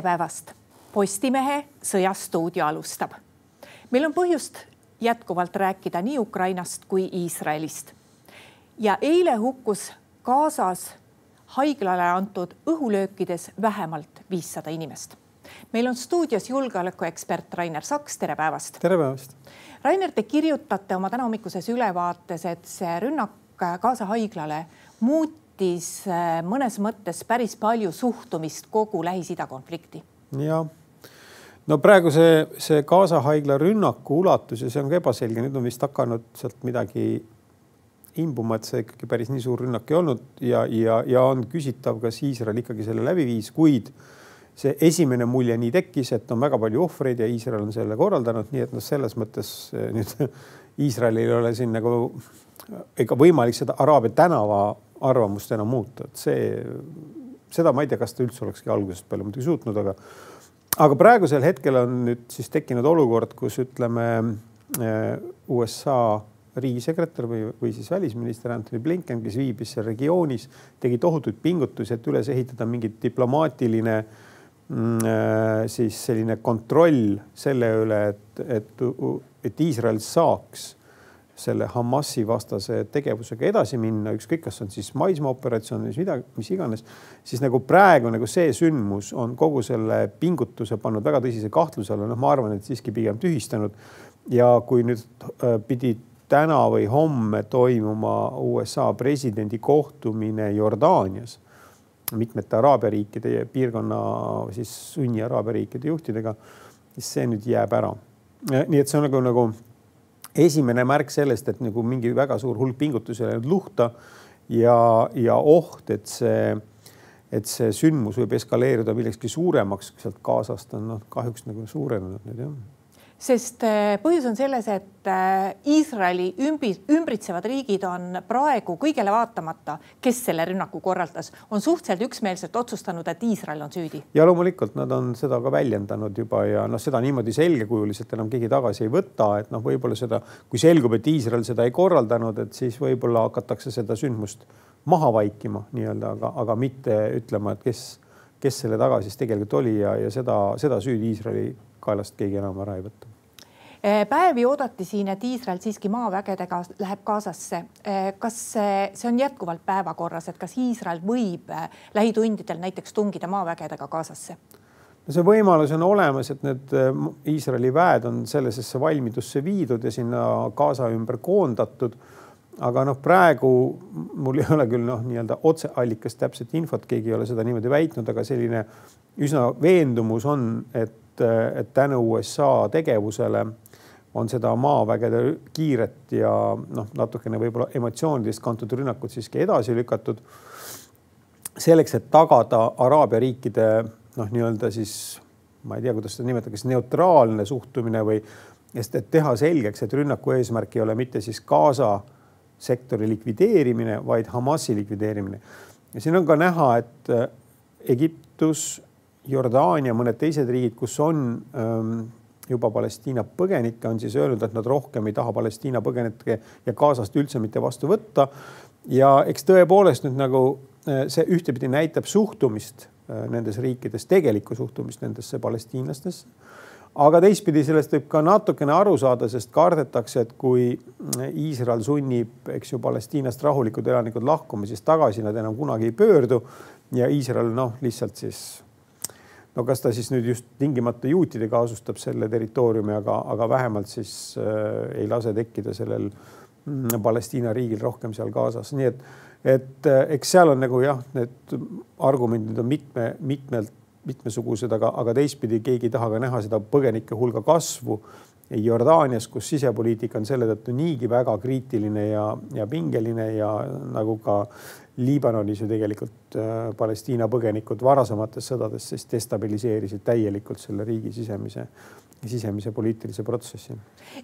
tere päevast. Postimehe Sõjastuudio alustab. meil on põhjust jätkuvalt rääkida nii Ukrainast kui Iisraelist. ja eile hukkus Gazas haiglale antud õhulöökides vähemalt viissada inimest. meil on stuudios julgeolekuekspert Rainer Saks, tere päevast. tere päevast. Rainer, te kirjutate oma tänahommikuses ülevaates, et see rünnak Gaza haiglale muutis äh, mõnes mõttes päris palju suhtumist kogu Lähis-Ida konflikti. ja no praegu see, see Gaza haigla rünnaku ulatus ja see on ka ebaselge, nüüd on vist hakanud sealt midagi imbuma, et see ikkagi päris nii suur rünnak ei olnud ja, ja, ja on küsitav, kas Iisrael ikkagi selle läbi viis, kuid see esimene mulje nii tekkis, et on väga palju ohvreid ja Iisrael on selle korraldanud, nii et noh, selles mõttes eh, nüüd Iisraelil ei ole siin nagu ega võimalik seda Araabia tänava arvamust enam muuta, et see, seda ma ei tea, kas ta üldse olekski algusest peale muidugi suutnud, aga aga praegusel hetkel on nüüd siis tekkinud olukord, kus ütleme eh, USA riigisekretär või, või siis välisminister Anthony Blinken, kes viibis seal regioonis, tegi tohutuid pingutusi, et üles ehitada mingi diplomaatiline mm, äh, siis selline kontroll selle üle, et, et, et Iisrael saaks selle Hamasi vastase tegevusega edasi minna, ükskõik, kas on siis maismaaoperatsioon, mis midagi, mis iganes, siis nagu praegu nagu see sündmus on kogu selle pingutuse pannud väga tõsise kahtluse alla, noh, ma arvan, et siiski pigem tühistanud. ja kui nüüd äh, pidid täna või homme toimuma USA presidendi kohtumine Jordaanias mitmete Araabia riikide piirkonna siis sunni Araabia riikide juhtidega, siis see nüüd jääb ära. nii et see on nagu, nagu esimene märk sellest, et nagu mingi väga suur hulk pingutusi läinud luhta ja, ja oht, et see, et see sündmus võib eskaleeruda millekski suuremaks sealt Gazast on noh, kahjuks nagu suurenenud nüüd jah sest äh, põhjus on selles, et äh, Iisraeli ümbi, ümbritsevad riigid on praegu kõigele vaatamata, kes selle rünnaku korraldas, on suhteliselt üksmeelselt otsustanud, et Iisrael on süüdi. ja loomulikult nad on seda ka väljendanud juba ja noh, seda niimoodi selgekujuliselt enam keegi tagasi ei võta, et noh, võib-olla seda, kui selgub, et Iisrael seda ei korraldanud, et siis võib-olla hakatakse seda sündmust maha vaikima nii-öelda, aga, aga mitte ütlema, et kes, kes selle taga siis tegelikult oli ja, ja seda, seda süüdi Iisraeli kaelast keegi enam ära ei võta päevi oodati siin, et Iisrael siiski maavägedega läheb Gazasse. Eh, kas see, see on jätkuvalt päevakorras, et kas Iisrael võib lähitundidel näiteks tungida maavägedega Gazasse? no see võimalus on olemas, et need Iisraeli väed on sellisesse valmidusse viidud ja sinna Gaza ümber koondatud. aga noh, praegu mul ei ole küll noh, nii-öelda otseallikast täpset infot, keegi ei ole seda niimoodi väitnud, aga selline üsna veendumus on, et, et tänu USA tegevusele on seda maavägede kiiret ja noh, natukene võib-olla emotsioonidest kantud rünnakut siiski edasi lükatud. selleks, et tagada Araabia riikide noh, nii-öelda siis ma ei tea, kuidas seda nimetada, kas neutraalne suhtumine või sest et teha selgeks, et rünnaku eesmärk ei ole mitte siis Gaza sektori likvideerimine, vaid Hamasi likvideerimine. ja siin on ka näha, et Egiptus, Jordaania, mõned teised riigid, kus on ähm, juba Palestiina põgenikke, on siis öelnud, et nad rohkem ei taha Palestiina põgenikke ja Gazast üldse mitte vastu võtta. ja eks tõepoolest nüüd nagu eh, see ühtepidi näitab suhtumist eh, nendes riikides, tegelikku suhtumist nendesse palestiinlastesse. aga teistpidi sellest võib ka natukene aru saada, sest kardetakse, et kui Iisrael sunnib, eks ju, Palestiinast rahulikud elanikud lahkuma, siis tagasi nad enam kunagi ei pöördu ja Iisrael noh, lihtsalt siis no kas ta siis nüüd just tingimata juutidega asustab selle territooriumi, aga, aga vähemalt siis äh, ei lase tekkida sellel mm, Palestiina riigil rohkem seal Gazas, nii et, et äh, eks seal on nagu jah, need argumendid on mitme, mitmelt, mitmesugused, aga, aga teistpidi keegi ei taha ka näha seda põgenike hulga kasvu Jordaanias, kus sisepoliitika on selle tõttu niigi väga kriitiline ja, ja pingeline ja nagu ka Liibanonis ju tegelikult äh, Palestiina põgenikud varasemates sõdades siis destabiliseerisid täielikult selle riigi sisemise, sisemise poliitilise protsessi.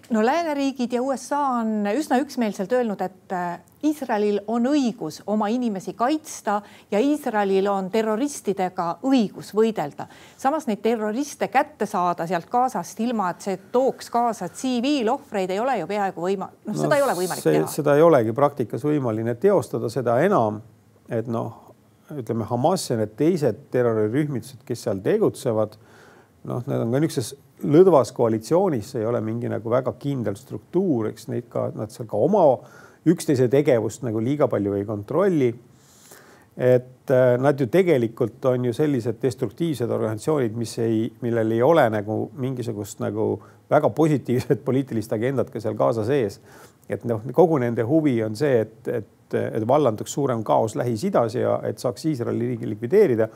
no lääneriigid ja USA on üsna üksmeelselt öelnud, et äh, Iisraelil on õigus oma inimesi kaitsta ja Iisraelil on terroristidega õigus võidelda. samas neid terroriste kätte saada sealt Gazast, ilma et see tooks kaasa tsiviilohvreid, ei ole ju peaaegu võima-, noh no,, seda ei ole võimalik see, teha. seda ei olegi praktikas võimaline teostada, seda enam, et noh, ütleme, Hamas ja need teised terrorirühmitused, kes seal tegutsevad, noh, need on ka niisuguses lõdvas koalitsioonis, see ei ole mingi nagu väga kindel struktuur, eks neid ka, nad seal ka oma üksteise tegevust nagu liiga palju ei kontrolli. et äh, nad ju tegelikult on ju sellised destruktiivsed organisatsioonid, mis ei, millel ei ole nagu mingisugust nagu väga positiivset poliitilist agendat ka seal Gaza sees. et noh, kogu nende huvi on see, et, et et, vallanduks suurem kaos Lähis-Idas ja et saaks Iisraeli riigi likvideerida.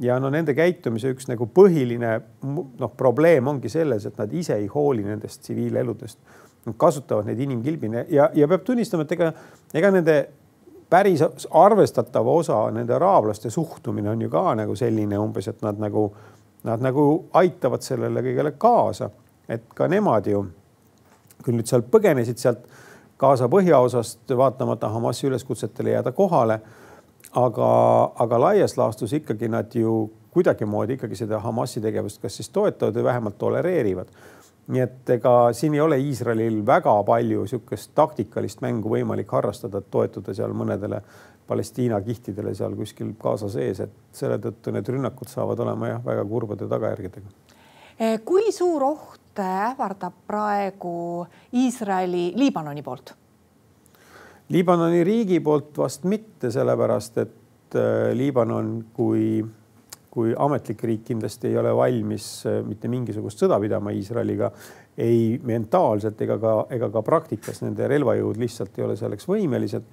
Ja no nende käitumise üks nagu põhiline noh, probleem ongi selles, et nad ise ei hooli nendest tsiviileludest. Nad kasutavad neid inimkilbina ja, ja peab tunnistama, et ega, ega nende päris arvestatav osa nende araablaste suhtumine on ju ka nagu selline umbes, et nad nagu, nad nagu aitavad sellele kõigele kaasa, et ka nemad ju küll nüüd sealt põgenesid sealt Gaza põhjaosast, vaatamata Hamasi üleskutsetele jääda kohale. Aga, aga laias laastus ikkagi nad ju kuidagimoodi ikkagi seda Hamasi tegevust kas siis toetavad või vähemalt tolereerivad. nii et ega siin ei ole Iisraelil väga palju niisugust taktikalist mängu võimalik harrastada, et toetuda seal mõnedele Palestiina kihtidele seal kuskil Gaza sees, et selle tõttu need rünnakud saavad olema jah, väga kurbade tagajärgedega. kui suur oht ähvardab praegu Iisraeli Liibanoni poolt? Liibanoni riigi poolt vast mitte, sellepärast et äh, Liibanon kui, kui ametlik riik kindlasti ei ole valmis äh, mitte mingisugust sõda pidama Iisraeliga, ei mentaalselt ega ka, ega ka praktikas, nende relvajõud lihtsalt ei ole selleks võimelised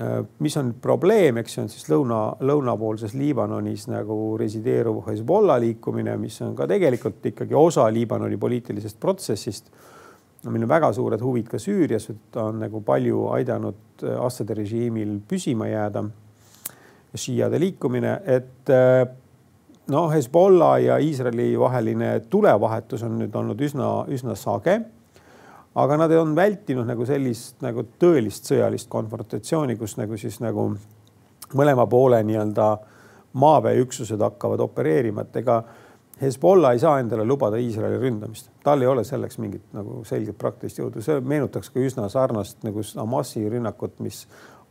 Äh, mis on probleem, eks see on siis lõuna, lõunapoolses Liibanonis nagu resideeruv Hezbollah liikumine, mis on ka tegelikult ikkagi osa Liibanoni poliitilisest protsessist. Meil on väga suured huvid ka Süürias, ta on nagu palju aidanud äh, Assadi režiimil püsima jääda. šiiade liikumine, et äh, noh, Hezbollah ja Iisraeli vaheline tulevahetus on nüüd olnud üsna, üsna sage aga nad on vältinud nagu sellist nagu tõelist sõjalist konfrontatsiooni, kus nagu siis nagu mõlema poole nii-öelda maaväeüksused hakkavad opereerima, et ega Hezbollah ei saa endale lubada Iisraeli ründamist, tal ei ole selleks mingit nagu selget praktilist jõudu, see meenutaks ka üsna sarnast nagu Hamasi rünnakut, mis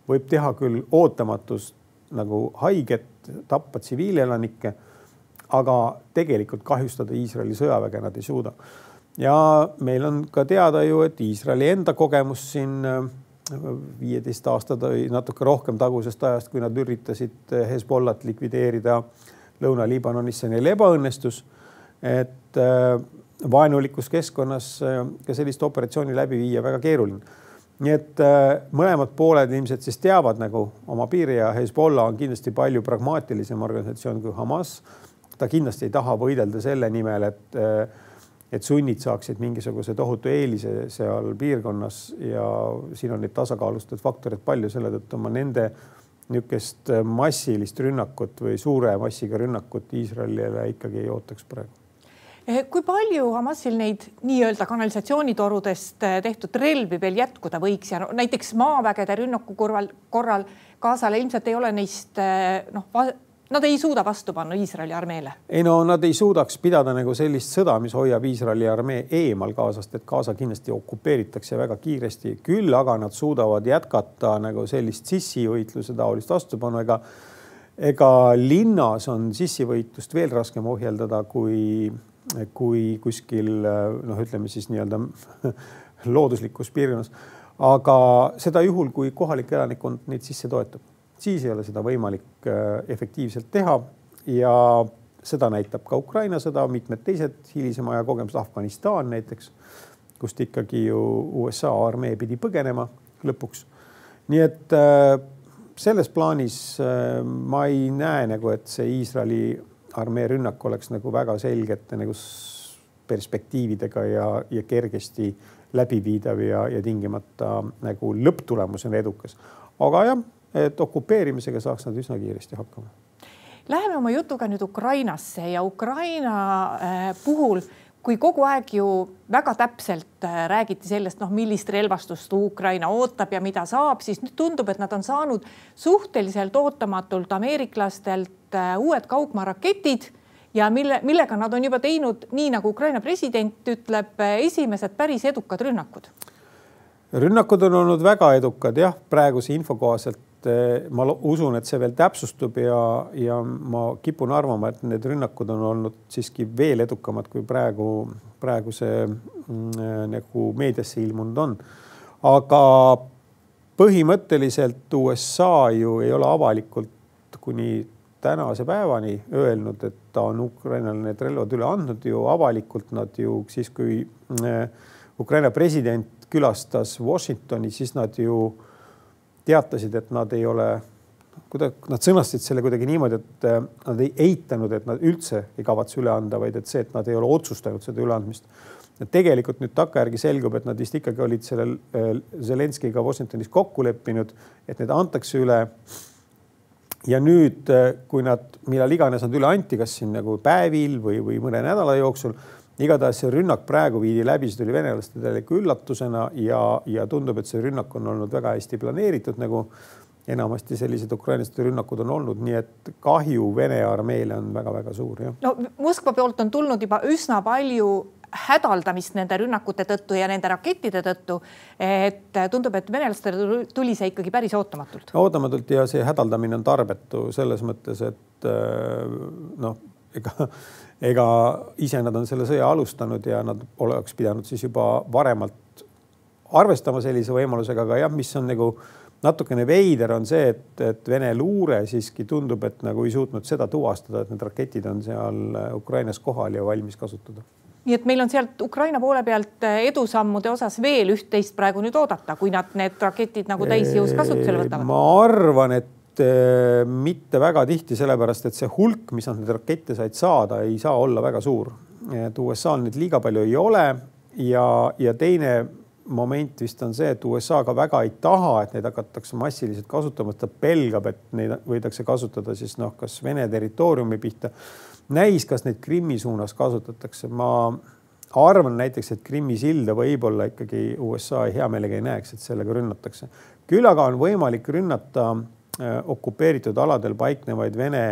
võib teha küll ootamatust nagu haiget, tappa tsiviilelanikke, aga tegelikult kahjustada Iisraeli sõjaväge nad ei suuda. Ja meil on ka teada ju, et Iisraeli enda kogemus siin äh, viieteist aastat või natuke rohkem tagusest ajast, kui nad üritasid äh, Hezbollat likvideerida Lõuna-Liibanonis, see neil ebaõnnestus. et äh, vaenulikus keskkonnas ka sellist operatsiooni läbi viia väga keeruline. nii et mõlemad pooled ilmselt siis teavad nagu oma piiri ja Hezbollah on kindlasti palju pragmaatilisem organisatsioon kui Hamas. ta kindlasti ei taha võidelda selle nimel, et et sunnid saaksid mingisuguse tohutu eelise seal piirkonnas ja siin on neid tasakaalustatud faktoreid palju, selle tõttu ma nende niisugust massilist rünnakut või suure massiga rünnakut Iisraelile ikkagi ei ootaks praegu. Eh, kui palju Hamasil neid nii-öelda kanalisatsioonitorudest eh, tehtud relvi veel jätkuda võiks ja no, näiteks maavägede rünnaku korral, korral Gazale ilmselt ei ole neist eh, noh, Nad ei suuda vastu panna Iisraeli armeele? ei no nad ei suudaks pidada nagu sellist sõda, mis hoiab Iisraeli armee eemal Gazast, et Gaza kindlasti okupeeritakse väga kiiresti, küll aga nad suudavad jätkata nagu sellist sissivõitluse taolist vastupanu, ega ega linnas on sissivõitlust veel raskem ohjeldada kui, kui kuskil noh, ütleme siis nii-öelda looduslikus piirkonnas. aga seda juhul, kui kohalik elanikkond neid sisse toetab siis ei ole seda võimalik äh, efektiivselt teha ja seda näitab ka Ukraina sõda, mitmed teised hilisema aja kogemused, Afganistan näiteks, kust ikkagi ju USA armee pidi põgenema lõpuks. nii et äh, selles plaanis äh, ma ei näe nagu, et see Iisraeli armee rünnak oleks nagu väga selgete nagu perspektiividega ja, ja kergesti läbiviidav ja, ja tingimata nagu lõpptulemusena edukas. aga jah et okupeerimisega saaks nad üsna kiiresti hakkama. Läheme oma jutuga nüüd Ukrainasse ja Ukraina äh, puhul kui kogu aeg ju väga täpselt äh, räägiti sellest, noh, millist relvastust Ukraina ootab ja mida saab, siis nüüd tundub, et nad on saanud suhteliselt ootamatult ameeriklastelt äh, uued kaugmaaraketid ja mille, millega nad on juba teinud, nii nagu Ukraina president ütleb, esimesed päris edukad rünnakud. rünnakud on olnud väga edukad jah, praeguse info kohaselt et eh, ma usun, et see veel täpsustub ja, ja ma kipun arvama, et need rünnakud on olnud siiski veel edukamad, kui praegu, praegu see mm, nagu meediasse ilmunud on. aga põhimõtteliselt USA ju ei ole avalikult kuni tänase päevani öelnud, et ta on Ukrainale need relvad üle andnud ju avalikult nad ju siis, kui äh, Ukraina president külastas Washingtoni, siis nad ju teatasid, et nad ei ole, kuidagi, nad sõnastasid selle kuidagi niimoodi, et äh, nad ei eitanud, et nad üldse ei kavatse üle anda, vaid et see, et nad ei ole otsustanud seda üleandmist. et tegelikult nüüd takkajärgi selgub, et nad vist ikkagi olid sellel äh, Zelenskiga Washingtonis kokku leppinud, et need antakse üle ja nüüd, äh, kui nad, millal iganes nad üle anti, kas siin nagu päevil või, või mõne nädala jooksul, igatahes see rünnak praegu viidi läbi, see tuli venelastele üllatusena ja, ja tundub, et see rünnak on olnud väga hästi planeeritud, nagu enamasti sellised ukrainlaste rünnakud on olnud, nii et kahju Vene armeele on väga-väga suur, jah. no Moskva poolt on tulnud juba üsna palju hädaldamist nende rünnakute tõttu ja nende rakettide tõttu. et tundub, et venelastele tuli see ikkagi päris ootamatult. ootamatult ja see hädaldamine on tarbetu selles mõttes, et noh, ega, ega ise nad on selle sõja alustanud ja nad oleks pidanud siis juba varemalt arvestama sellise võimalusega, aga jah, mis on nagu natukene veider on see, et, et Vene luure siiski tundub, et nagu ei suutnud seda tuvastada, et need raketid on seal Ukrainas kohal ja valmis kasutada nii et meil on sealt Ukraina poole pealt eh, edusammude osas veel üht-teist praegu nüüd oodata, kui nad need raketid nagu täisjõus kasutusele võtavad. ma arvan, et mitte väga tihti, sellepärast et see hulk, mis nad neid rakette said saada, ei saa olla väga suur. et USA-l neid liiga palju ei ole ja, ja teine moment vist on see, et USA ka väga ei taha, et neid hakatakse massiliselt kasutama, ta pelgab, et neid võidakse kasutada siis noh, kas Vene territooriumi pihta näis, kas neid Krimmi suunas kasutatakse, ma arvan näiteks, et Krimmi silda võib-olla ikkagi USA hea meelega ei näeks, et sellega rünnatakse. küll aga on võimalik rünnata okupeeritud aladel paiknevaid Vene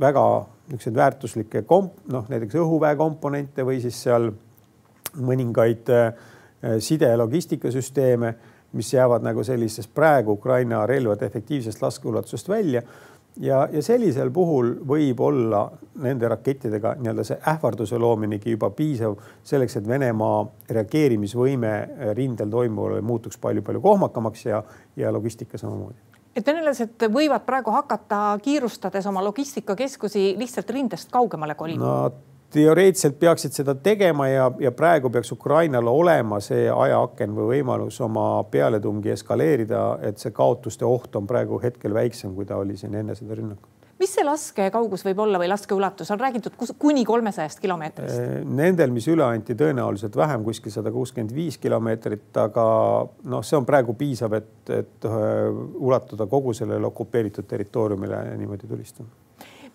väga niisuguseid väärtuslikke komp-, noh näiteks õhuväe komponente või siis seal mõningaid äh, side- ja logistikasüsteeme, mis jäävad nagu sellisest praegu Ukraina relvade efektiivsest laskeulatusest välja. Ja, ja sellisel puhul võib olla nende rakettidega nii-öelda see ähvarduse loominegi juba piisav selleks, et Venemaa reageerimisvõime rindel toimuvale muutuks palju-palju kohmakamaks ja, ja logistika samamoodi et venelased võivad praegu hakata kiirustades oma logistikakeskusi lihtsalt rindest kaugemale kolima? Nad teoreetiliselt peaksid seda tegema ja, ja praegu peaks Ukrainal olema see ajaaken või võimalus oma pealetungi eskaleerida, et see kaotuste oht on praegu hetkel väiksem, kui ta oli siin enne seda rünnakut mis see laskekaugus võib olla või laskeulatus, on räägitud kuni kolmesajast kilomeetrist? Nendel, mis üle anti, tõenäoliselt vähem, kuskil sada kuuskümmend viis kilomeetrit, aga noh, see on praegu piisav, et, et ulatuda kogu sellele okupeeritud territooriumile niimoodi tulistama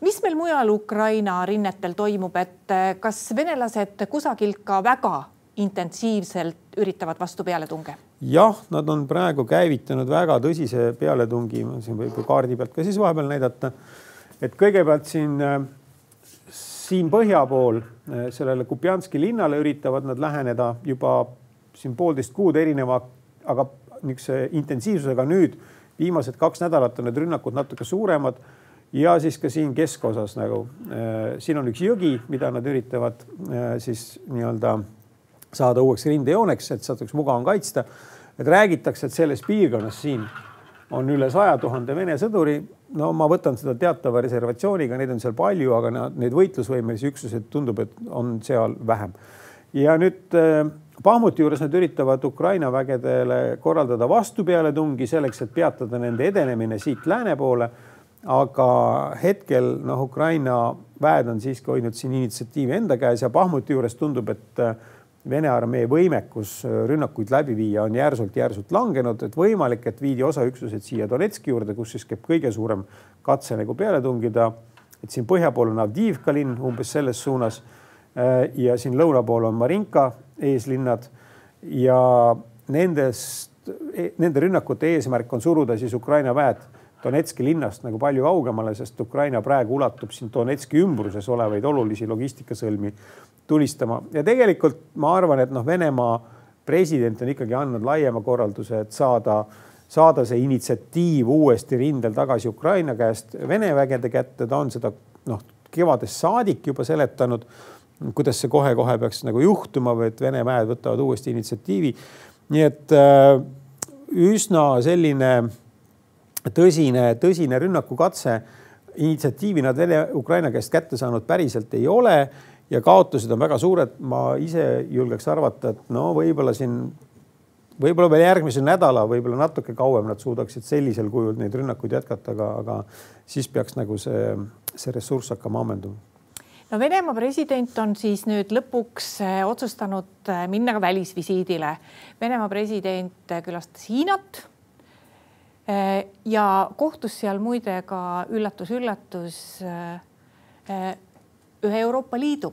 mis meil mujal Ukraina rinnetel toimub, et eh, kas venelased kusagilt ka väga intensiivselt üritavad vastu pealetunge? jah, nad on praegu käivitanud väga tõsise pealetungi, siin võib ju kaardi pealt ka siis vahepeal näidata. Et kõigepealt siin, eh, siin põhja pool eh, sellele Kupjanski linnale üritavad nad läheneda juba siin poolteist kuud erineva, aga niisuguse intensiivsusega nüüd viimased kaks nädalat on need rünnakud natuke suuremad ja siis ka siin keskosas nagu äh, siin on üks jõgi, mida nad üritavad äh, siis nii-öelda saada uueks rindejooneks, et saaks mugavam kaitsta. et räägitakse, et selles piirkonnas siin on üle saja tuhande Vene sõduri. No ma võtan seda teatava reservatsiooniga, neid on seal palju, aga nad, neid võitlusvõimelisi üksuseid tundub, et on seal vähem. ja nüüd äh, Bahmuti juures nad üritavad Ukraina vägedele korraldada vastupealetungi selleks, et peatada nende edenemine siit lääne poole aga hetkel noh, Ukraina väed on siiski hoidnud siin initsiatiivi enda käes ja Bahmuti juures tundub, et äh, Vene armee võimekus äh, rünnakuid läbi viia on järsult-järsult langenud, et võimalik, et viidi osa üksused siia Donetski juurde, kus siis käib kõige suurem katse nagu peale tungida. et siin põhja pool on Avdiivka linn umbes selles suunas. Äh, ja siin lõuna pool on Marinka eeslinnad ja nendest, e-, nende rünnakute eesmärk on suruda siis Ukraina väed Donetski linnast nagu palju kaugemale, sest Ukraina praegu ulatub siin Donetski ümbruses olevaid olulisi logistikasõlmi tulistama ja tegelikult ma arvan, et noh, Venemaa president on ikkagi andnud laiema korralduse, et saada saada see initsiatiiv uuesti rindel tagasi Ukraina käest Vene vägede kätte, ta on seda noh, kevadest saadik juba seletanud, kuidas see kohe-kohe peaks nagu juhtuma või et Vene väed võtavad uuesti initsiatiivi. nii et äh, üsna selline tõsine, tõsine rünnakukatse initsiatiivi nad Vene Ukraina käest kätte saanud päriselt ei ole ja kaotused on väga suured. ma ise julgeks arvata, et no võib-olla siin võib-olla veel järgmise nädala, võib-olla natuke kauem nad suudaksid sellisel kujul neid rünnakuid jätkata, aga, aga siis peaks nagu see, see ressurss hakkama ammenduma no Venemaa president on siis nüüd lõpuks eh, otsustanud eh, minna ka välisvisiidile. Venemaa president eh, külastas Hiinat. Ja kohtus seal muide ka üllatus-üllatus ühe Euroopa Liidu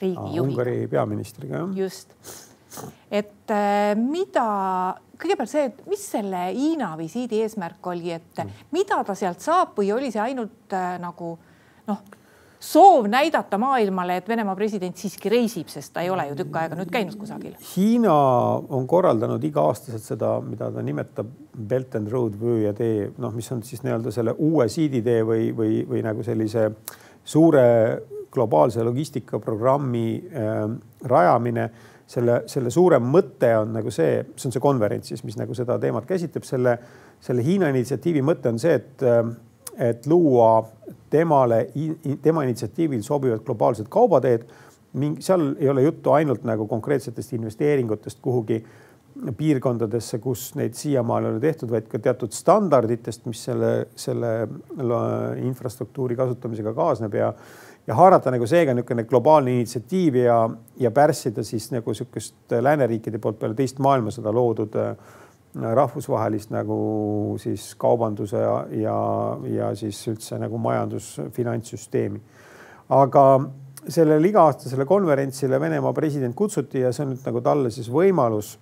riigi juhiga. Ungari peaministriga jah. just et äh, mida, kõigepealt see, et mis selle Hiina visiidi eesmärk oli, et mm. mida ta sealt saab või oli see ainult äh, nagu noh, soov näidata maailmale, et Venemaa president siiski reisib, sest ta ei ole ju tükk aega nüüd käinud kusagil. Hiina on korraldanud iga-aastaselt seda, mida ta nimetab Belt and Road vöö ja tee, noh, mis on siis nii-öelda selle uue siiditee või, või, või nagu sellise suure globaalse logistikaprogrammi äh, rajamine. Selle, selle suurem mõte on nagu see, see on see konverents siis, mis nagu seda teemat käsitleb, selle, selle Hiina initsiatiivi mõte on see, et, et luua temale, tema initsiatiivil sobivad globaalsed kaubateed. seal ei ole juttu ainult nagu konkreetsetest investeeringutest kuhugi piirkondadesse, kus neid siiamaani ei ole tehtud, vaid ka teatud standarditest, mis selle, selle infrastruktuuri kasutamisega kaasneb ja ja haarata nagu seega niisugune globaalne initsiatiiv ja, ja pärssida siis nagu niisugust lääneriikide poolt peale teist maailmasõda loodud äh, rahvusvahelist nagu siis kaubanduse ja, ja, ja siis üldse nagu majandus, finantssüsteemi. aga sellele iga-aastasele konverentsile Venemaa president kutsuti ja see on nüüd nagu talle siis võimalus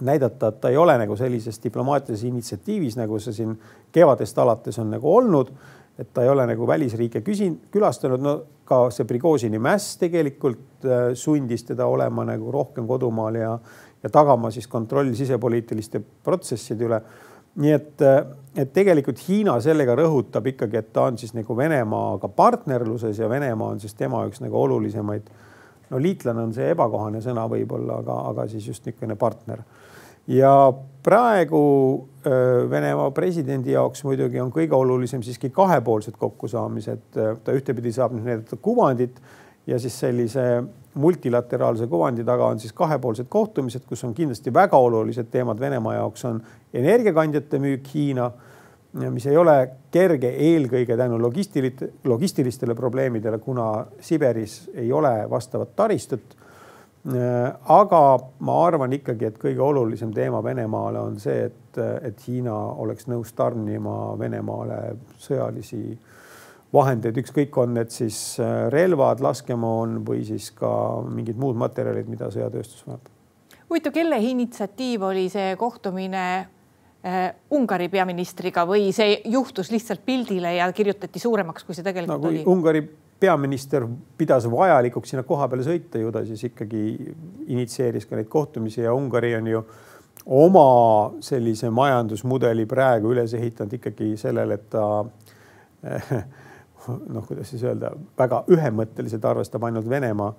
näidata, et ta ei ole nagu sellises diplomaatilises initsiatiivis, nagu see siin kevadest alates on nagu olnud et ta ei ole nagu välisriike küsin-, külastanud, no ka see Prigožini mäss tegelikult äh, sundis teda olema nagu rohkem kodumaal ja, ja tagama siis kontrolli sisepoliitiliste protsesside üle. nii et, et tegelikult Hiina sellega rõhutab ikkagi, et ta on siis nagu Venemaaga partnerluses ja Venemaa on siis tema üks nagu olulisemaid. no liitlane on see ebakohane sõna võib-olla, aga, aga siis just niisugune partner ja praegu Venemaa presidendi jaoks muidugi on kõige olulisem siiski kahepoolsed kokkusaamised. ta ühtepidi saab nüüd näidata kuvandit ja siis sellise multilateraalse kuvandi taga on siis kahepoolsed kohtumised, kus on kindlasti väga olulised teemad. Venemaa jaoks on energiakandjate müük Hiina, mis ei ole kerge eelkõige tänu logistilite, logistilistele probleemidele, kuna Siberis ei ole vastavat taristut. Aga ma arvan ikkagi, et kõige olulisem teema Venemaale on see, et, et Hiina oleks nõus tarnima Venemaale sõjalisi vahendeid, ükskõik on need siis äh, relvad, laskemoon või siis ka mingid muud materjalid, mida sõjatööstus vajab. huvitav, kelle initsiatiiv oli see kohtumine äh, Ungari peaministriga või see juhtus lihtsalt pildile ja kirjutati suuremaks, kui see tegelikult no, oli? Ungari peaminister pidas vajalikuks sinna koha peale sõita ju ta siis ikkagi initsieeris ka neid kohtumisi ja Ungari on ju oma sellise majandusmudeli praegu üles ehitanud ikkagi sellele, et ta noh, kuidas siis öelda, väga ühemõtteliselt arvestab ainult Venemaa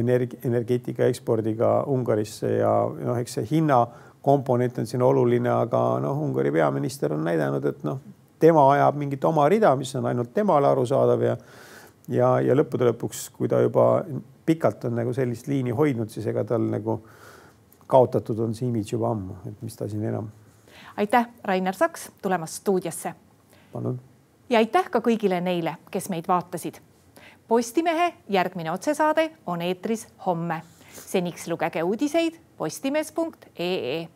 energi-, energeetika ekspordiga Ungarisse ja noh, eks see hinnakomponent on siin oluline, aga noh, Ungari peaminister on näidanud, et noh tema ajab mingit oma rida, mis on ainult temale arusaadav ja ja, ja lõppude lõpuks, kui ta juba pikalt on nagu sellist liini hoidnud, siis ega tal nagu kaotatud on see imidž juba ammu, et mis ta siin enam. aitäh, Rainer Saks tulemast stuudiosse. palun. Ja aitäh ka kõigile neile, kes meid vaatasid. Postimehe järgmine otsesaade on eetris homme. seniks lugege uudiseid postimees.ee